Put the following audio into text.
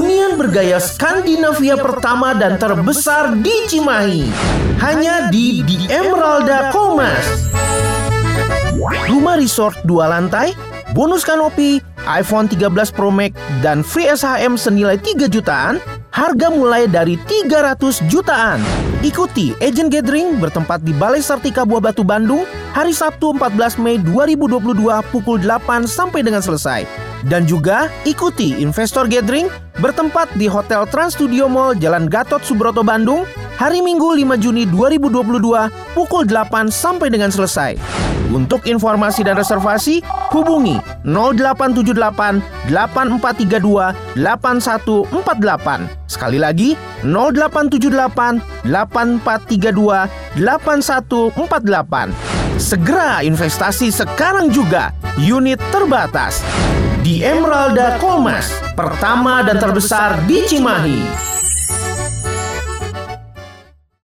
yang bergaya Skandinavia pertama dan terbesar di Cimahi. Hanya di The Emeralda Komas. Rumah resort dua lantai, bonus kanopi, iPhone 13 Pro Max, dan free SHM senilai 3 jutaan, harga mulai dari 300 jutaan. Ikuti Agent Gathering bertempat di Balai Sartika Buah Batu Bandung hari Sabtu 14 Mei 2022 pukul 8 sampai dengan selesai. Dan juga ikuti Investor Gathering bertempat di Hotel Trans Studio Mall Jalan Gatot Subroto Bandung hari Minggu 5 Juni 2022 pukul 8 sampai dengan selesai. Untuk informasi dan reservasi, hubungi 0878 8432 8148. Sekali lagi, 0878 8432 8148. Segera investasi sekarang juga. Unit terbatas. Di Emeralda Komas, pertama dan terbesar di Cimahi.